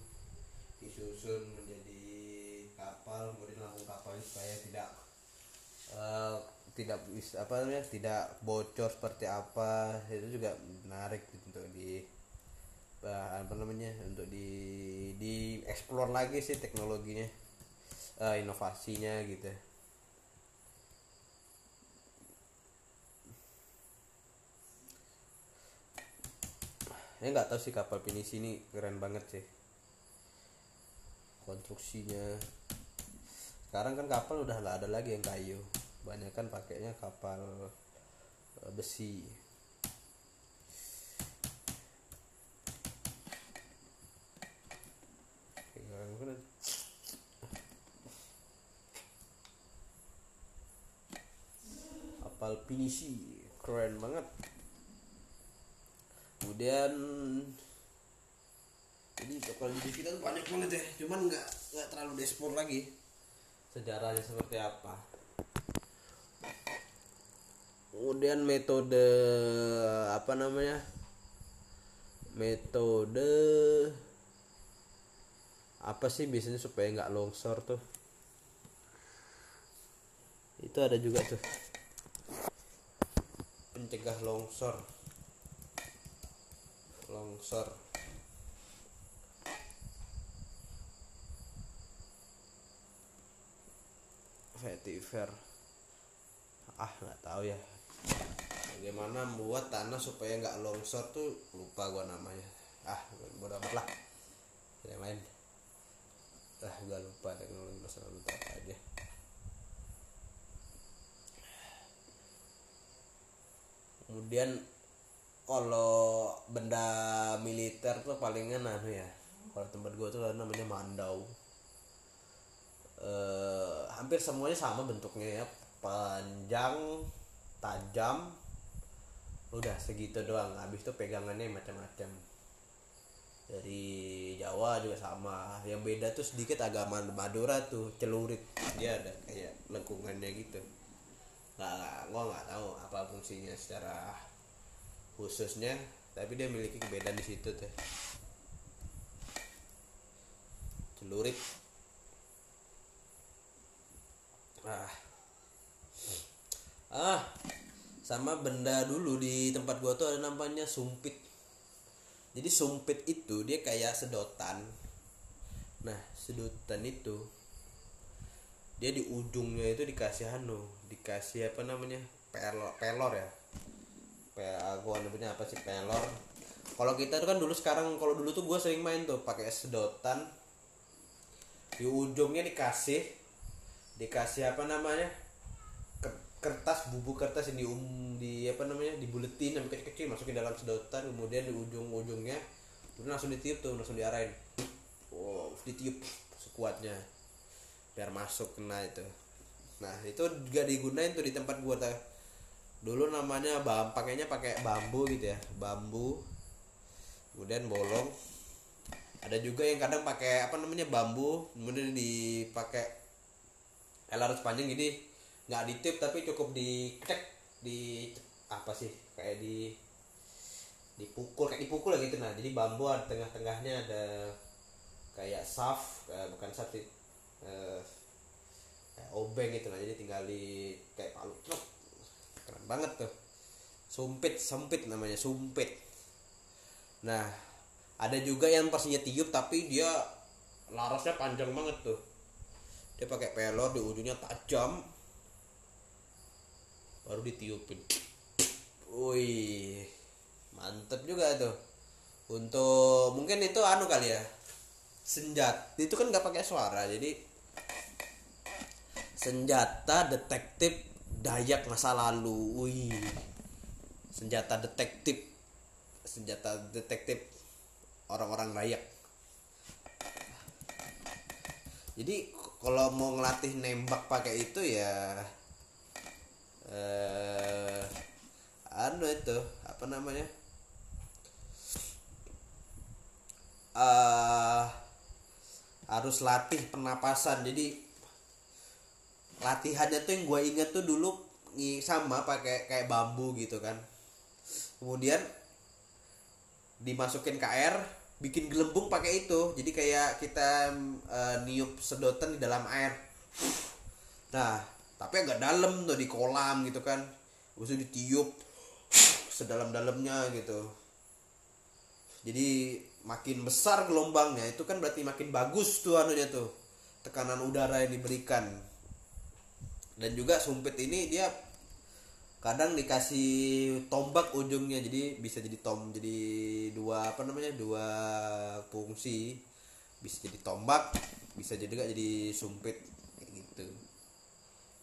disusun menjadi kapal kemudian lambung kapalnya supaya tidak eh, tidak bisa apa namanya tidak bocor seperti apa itu juga menarik untuk di apa namanya untuk di di explore lagi sih teknologinya eh, inovasinya gitu. Ya nggak tahu sih kapal pinisi ini keren banget sih. Konstruksinya. Sekarang kan kapal udah nggak ada lagi yang kayu banyak kan pakainya kapal eh, besi. Kapal pinisi keren banget. Kemudian jadi kapal di kita tuh banyak banget ya. Cuman nggak nggak terlalu diekspor lagi. Sejarahnya seperti apa kemudian metode apa namanya metode apa sih biasanya supaya nggak longsor tuh? Itu ada juga tuh. Pencegah longsor. Longsor. Vetiver. Ah nggak tahu ya bagaimana membuat tanah supaya nggak longsor tuh? Lupa gua namanya. Ah bodo amat lah. Yang lain. Ah gua lupa teknologi masa lalu tuh apa aja. Kemudian kalau benda militer tuh palingan anu ya kalau tempat gua tuh namanya mandau. Eh, hampir semuanya sama bentuknya ya. Panjang tajam udah segitu doang. Habis itu pegangannya macam-macam. Dari Jawa juga sama. Yang beda tuh sedikit agak Man- Madura tuh celurit. Dia ada kayak lengkungannya gitu. Nggak nggak gua nggak tahu apa fungsinya secara khususnya tapi dia memiliki kebedaan di situ tuh. Celurit. Ah ah sama benda dulu di tempat gua tuh ada namanya sumpit. Jadi sumpit itu dia kayak sedotan. Nah sedotan itu dia di ujungnya itu dikasih anu dikasih apa namanya? Pelor pelor ya? Pe- gua namanya apa sih? Pelor. Kalau kita tuh kan dulu sekarang kalau dulu tuh gua sering main tuh pakai sedotan. Di ujungnya dikasih dikasih apa namanya kertas bubuk kertas yang di um, di apa namanya dibuletin sampai kecil-kecil masukin dalam sedotan kemudian di ujung-ujungnya kemudian langsung ditiup tuh langsung diarahin. Wow ditiup sekuatnya biar masuk kena itu. Nah itu juga digunain tuh di tempat gua tuh dulu namanya bam pakainya pakai bambu gitu ya bambu kemudian bolong. Ada juga yang kadang pakai apa namanya bambu kemudian dipakai harus panjang jadi nggak ditiup tapi cukup dicek di apa sih kayak di dipukul kayak dipukul gitu nah. Jadi bambu ada tengah-tengahnya ada kayak saf eh, bukan saf sih eh, kayak obeng gitu nah jadi tinggal di kayak palu Truk. keren banget tuh. Sumpit sempit namanya sumpit. Nah ada juga yang pastinya tiup tapi dia larasnya panjang banget tuh. Dia pakai pelor di ujungnya tajam baru ditiupin. Wih mantep juga tuh untuk mungkin itu anu kali ya senjata. Itu kan nggak pakai suara jadi senjata detektif Dayak masa lalu. Wih senjata detektif senjata detektif orang-orang Dayak. Jadi kalau mau ngelatih nembak pakai itu ya eh anu itu apa namanya? Eh harus latih pernapasan. Jadi latihannya tuh yang gue inget tuh dulu sama pakai kayak bambu gitu kan. Kemudian dimasukin ke air bikin gelembung pakai itu. Jadi kayak kita eh, niup sedotan di dalam air. Nah tapi agak dalam tuh di kolam gitu kan. Habis itu ditiup [sniffs] sedalam-dalamnya gitu. Jadi makin besar gelombangnya itu kan berarti makin bagus tuh anunya tuh. Tekanan udara yang diberikan. Dan juga sumpit ini dia kadang dikasih tombak ujungnya jadi bisa jadi tom jadi dua apa namanya dua fungsi. Bisa jadi tombak bisa jadi juga jadi sumpit kayak gitu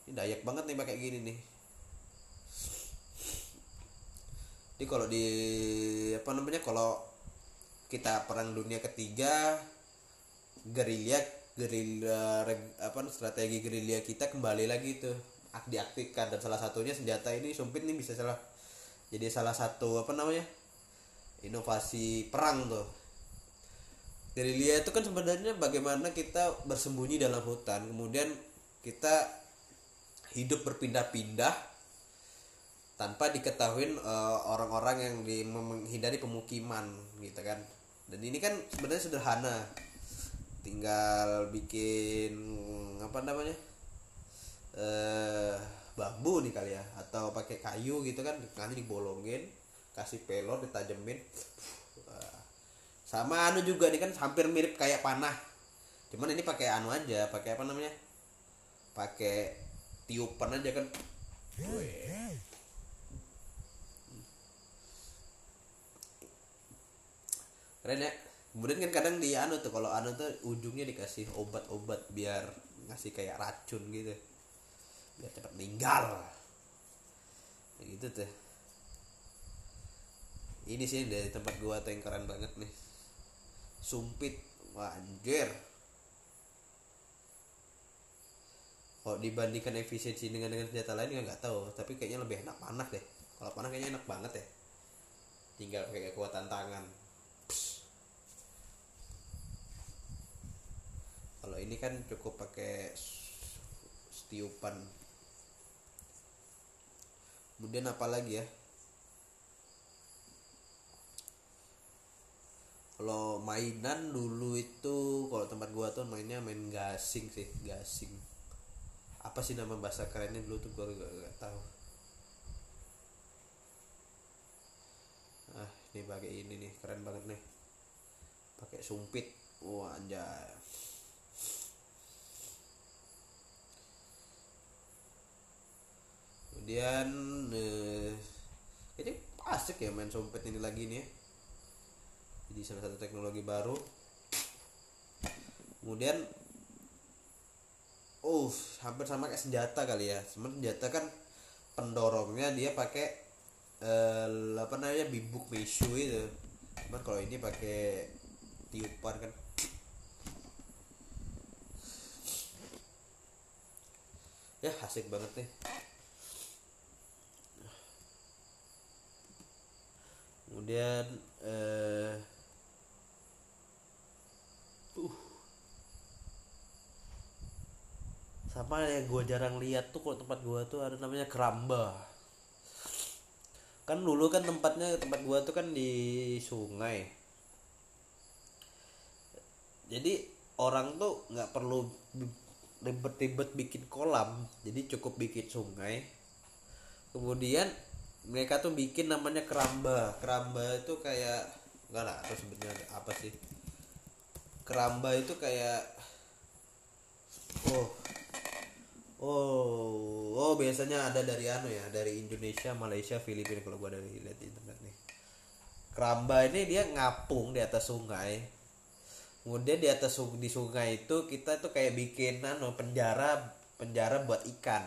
ini dayak banget nih pakai gini nih. Jadi kalau di apa namanya kalau kita perang dunia ketiga gerilya gerilya apa strategi gerilya kita kembali lagi tuh ak- diaktifkan. Dan salah satunya senjata ini sumpit nih bisa salah jadi salah satu apa namanya inovasi perang tuh. Gerilya itu kan sebenarnya bagaimana kita bersembunyi dalam hutan kemudian kita hidup berpindah-pindah tanpa diketahui eh, orang-orang yang di menghindari pemukiman gitu kan. Dan ini kan sebenarnya sederhana. Tinggal bikin apa namanya eh bambu nih kali ya atau pakai kayu gitu kan. Nanti dibolongin kasih pelor ditajemin. Wah. sama anu juga nih kan hampir mirip kayak panah. Cuman ini pakai anu aja pakai apa namanya pakai tiupan aja kan keren ya. Kemudian kan kadang di anu tuh kalau anu tuh ujungnya dikasih obat-obat biar ngasih kayak racun gitu. Biar cepat meninggal. Gitu tuh. Ini sih dari tempat gua tuh banget nih. Sumpit wah anjir kalau dibandingkan efisiensi dengan dengan senjata lain ya nggak tahu. Tapi kayaknya lebih enak panah deh. Kalau panah kayaknya enak banget ya tinggal pakai kekuatan tangan. Kalau ini kan cukup pakai setiupan. Kemudian apa lagi ya? Kalau mainan dulu itu kalau tempat gua tuh mainnya main gasing sih gasing apa sih nama bahasa kerennya? Dulu tuh gua gak, gak tahu. Ah ini pakai ini nih keren banget nih. Pakai sumpit. Wah anjay. Kemudian eh, ini asik ya main sumpit ini lagi nih ya. jadi salah satu teknologi baru. Kemudian oh hampir sama kayak senjata kali ya. Cuman senjata kan pendorongnya dia pakai eh, apa namanya bibuk mesu itu. Cuman kalau ini pakai tiupan kan. Ya asik banget nih. Kemudian eh apa yang gue jarang lihat tuh kalau tempat gue tuh ada namanya keramba. Kan dulu kan tempatnya tempat gue tuh kan di sungai. Jadi orang tuh nggak perlu ribet-ribet bikin kolam jadi cukup bikin sungai. Kemudian mereka tuh bikin namanya keramba. Keramba itu kayak enggak lah apa sebenarnya apa sih? Keramba itu kayak oh oh oh biasanya ada dari anu ya dari Indonesia Malaysia Filipina kalau gua dari lihat di internet nih. Keramba ini dia ngapung di atas sungai. Kemudian di atas di sungai itu kita tuh kayak bikin anu penjara penjara buat ikan.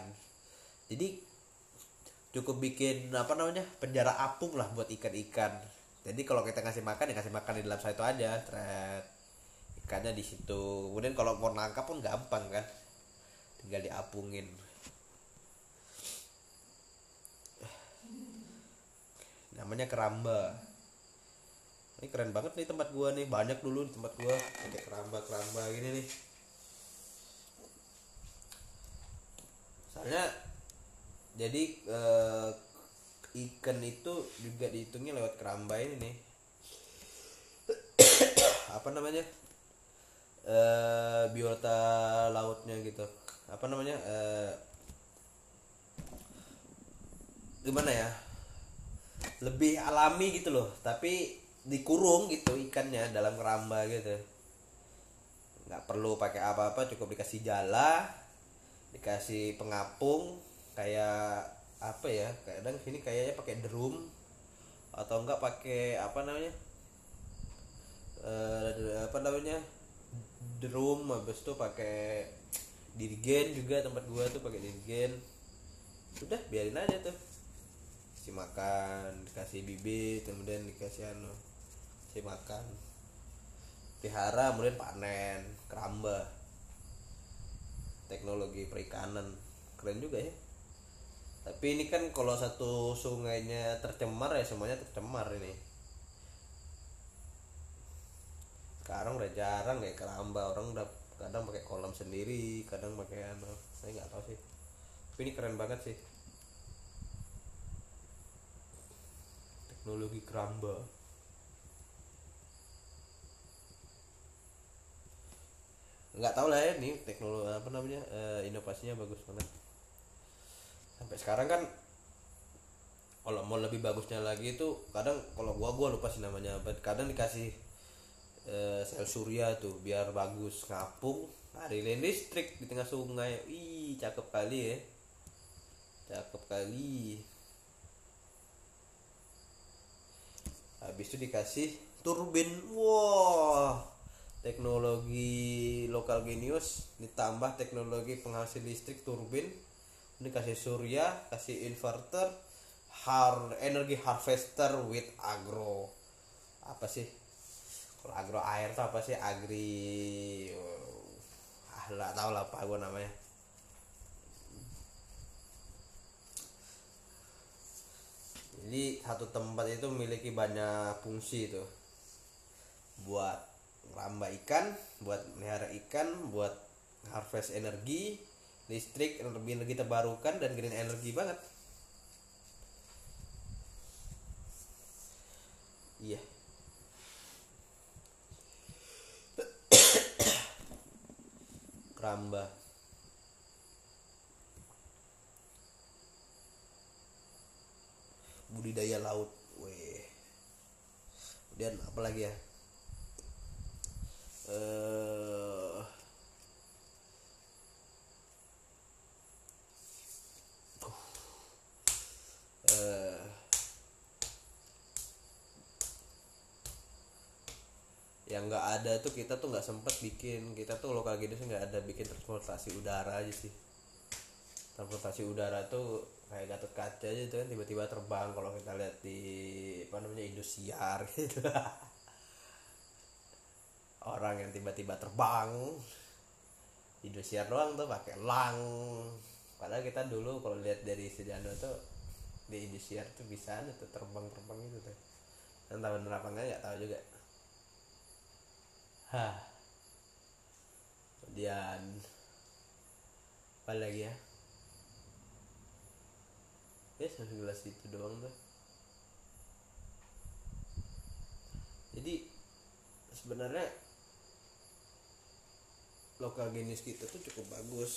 Jadi cukup bikin apa namanya penjara apung lah buat ikan-ikan. Jadi kalau kita kasih makan ya kasih makan di dalam itu aja thread ikannya di situ. Kemudian kalau mau nangkap pun gampang kan tinggal diapungin. Namanya keramba. Ini keren banget nih tempat gua nih. Banyak dulu di tempat gua. Kayak keramba keramba gini nih. Soalnya jadi eh, ikan itu juga dihitungnya lewat keramba ini nih. [coughs] Apa namanya? Eh, biota lautnya gitu apa namanya eh, gimana ya lebih alami gitu loh tapi dikurung gitu ikannya dalam keramba gitu. Nggak perlu pakai apa-apa cukup dikasih jala dikasih pengapung kayak apa ya kadang sini kayaknya pakai drum atau enggak pakai apa namanya uh, apa namanya drum habis itu pakai dirigen juga tempat gua tuh pakai dirigen udah biarin aja tuh. Kasih makan dikasih bibit kemudian dikasih anu kasih makan. Pelihara kemudian panen keramba. Teknologi perikanan keren juga ya. Tapi ini kan kalau satu sungainya tercemar ya semuanya tercemar ini. Sekarang udah jarang ya keramba orang udah kadang pakai kolam sendiri kadang pakai anu saya nggak tahu sih. Tapi ini keren banget sih. Teknologi keramba. Nggak tahu lah ya nih teknologi apa namanya uh, inovasinya bagus banget. Sampai sekarang kan kalau mau lebih bagusnya lagi itu kadang kalau gua gua lupa sih namanya kadang dikasih e, sel surya tuh biar bagus. Ngapung ngarilin listrik di tengah sungai. Ih cakep kali ya. Cakep kali. Habis itu dikasih turbin. Wah teknologi lokal genius. Ditambah teknologi penghasil listrik turbin. Ini kasih surya kasih inverter har energi harvester with agro. Apa sih agro air tuh apa sih? Agri ah nggak tahu lah apa gue namanya. Jadi satu tempat itu memiliki banyak fungsi itu buat ramba ikan buat melihara ikan buat harvest energi listrik energi energi terbarukan dan green energi banget. Iya keramba budidaya laut. Weh. Kemudian apa lagi ya? Eh yang nggak ada tuh kita tuh nggak sempet bikin. Kita tuh lokal sih nggak ada bikin transportasi udara aja sih. Transportasi udara tuh kayak gatot kaca aja tuh kan tiba-tiba terbang kalau kita lihat di apa namanya Indosiar [laughs] gitu. Orang yang tiba-tiba terbang. Indosiar doang tuh pakai lang. Padahal kita dulu kalau lihat dari sejarah tuh di Indosiar tuh bisa tuh terbang-terbang itu tuh. Dan tahu berapa enggak nggak tahu juga Hah. kemudian apa lagi ya? Ya segelas itu doang tuh. Jadi sebenarnya lokal genis kita tuh cukup bagus.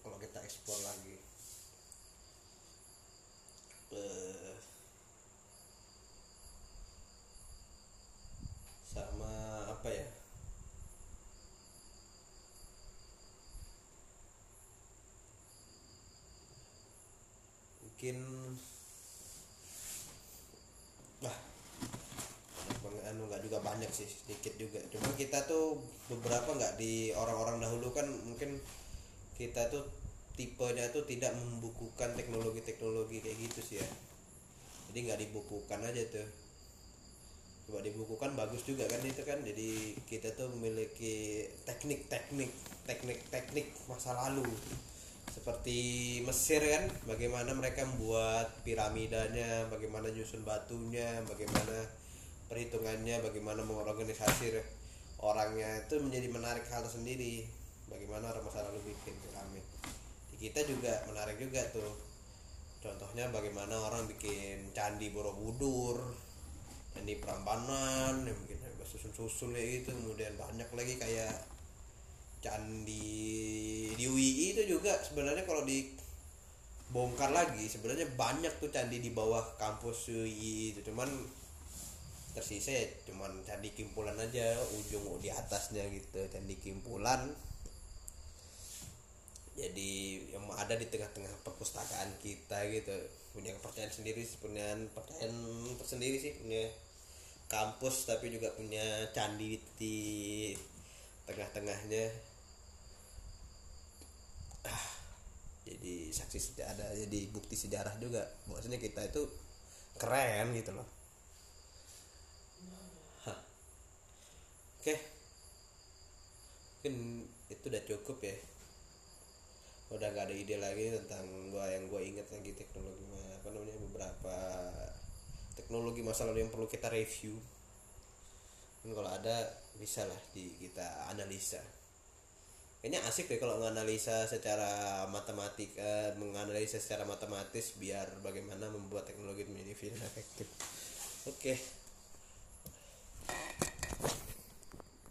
Kalau kita ekspor lagi Eh, sama apa ya? Mungkin wah. Anu nggak juga banyak sih sedikit juga. Cuma kita tuh beberapa nggak di orang-orang dahulu kan mungkin kita tuh tipenya tuh tidak membukukan teknologi-teknologi kayak gitu sih ya. Jadi nggak dibukukan aja tuh coba dibukukan bagus juga kan itu kan. Jadi kita tuh memiliki teknik-teknik teknik-teknik masa lalu. Seperti Mesir kan bagaimana mereka membuat piramidanya bagaimana nyusun batunya bagaimana perhitungannya bagaimana mengorganisasi orangnya. Itu menjadi menarik hal tersendiri bagaimana orang masa lalu bikin piramid. Di kita juga menarik juga tuh. Contohnya bagaimana orang bikin candi Borobudur candi Prambanan yang bikin susun-susun kayak gitu. Kemudian banyak lagi kayak candi di UI itu juga sebenarnya kalau di bongkar lagi sebenarnya banyak tuh candi di bawah kampus UI itu. Cuman tersisa ya cuman candi kimpulan aja ujung di atasnya gitu candi kimpulan. Jadi yang ada di tengah-tengah perpustakaan kita gitu punya kepercayaan sendiri punya kepercayaan tersendiri sih punya kampus tapi juga punya candi di tengah-tengahnya. Ah, jadi saksi sejarah jadi bukti sejarah juga. Maksudnya kita itu keren gitu loh. Oke. Mungkin itu udah cukup ya udah gak ada ide lagi tentang gua yang gua inget lagi teknologi apa namanya beberapa teknologi masa lalu yang perlu kita review. Dan kalau ada bisa lah di kita analisa. Kayaknya asik deh kalau menganalisa secara matematika menganalisa secara matematis biar bagaimana membuat teknologi menjadi [laughs] efektif. Oke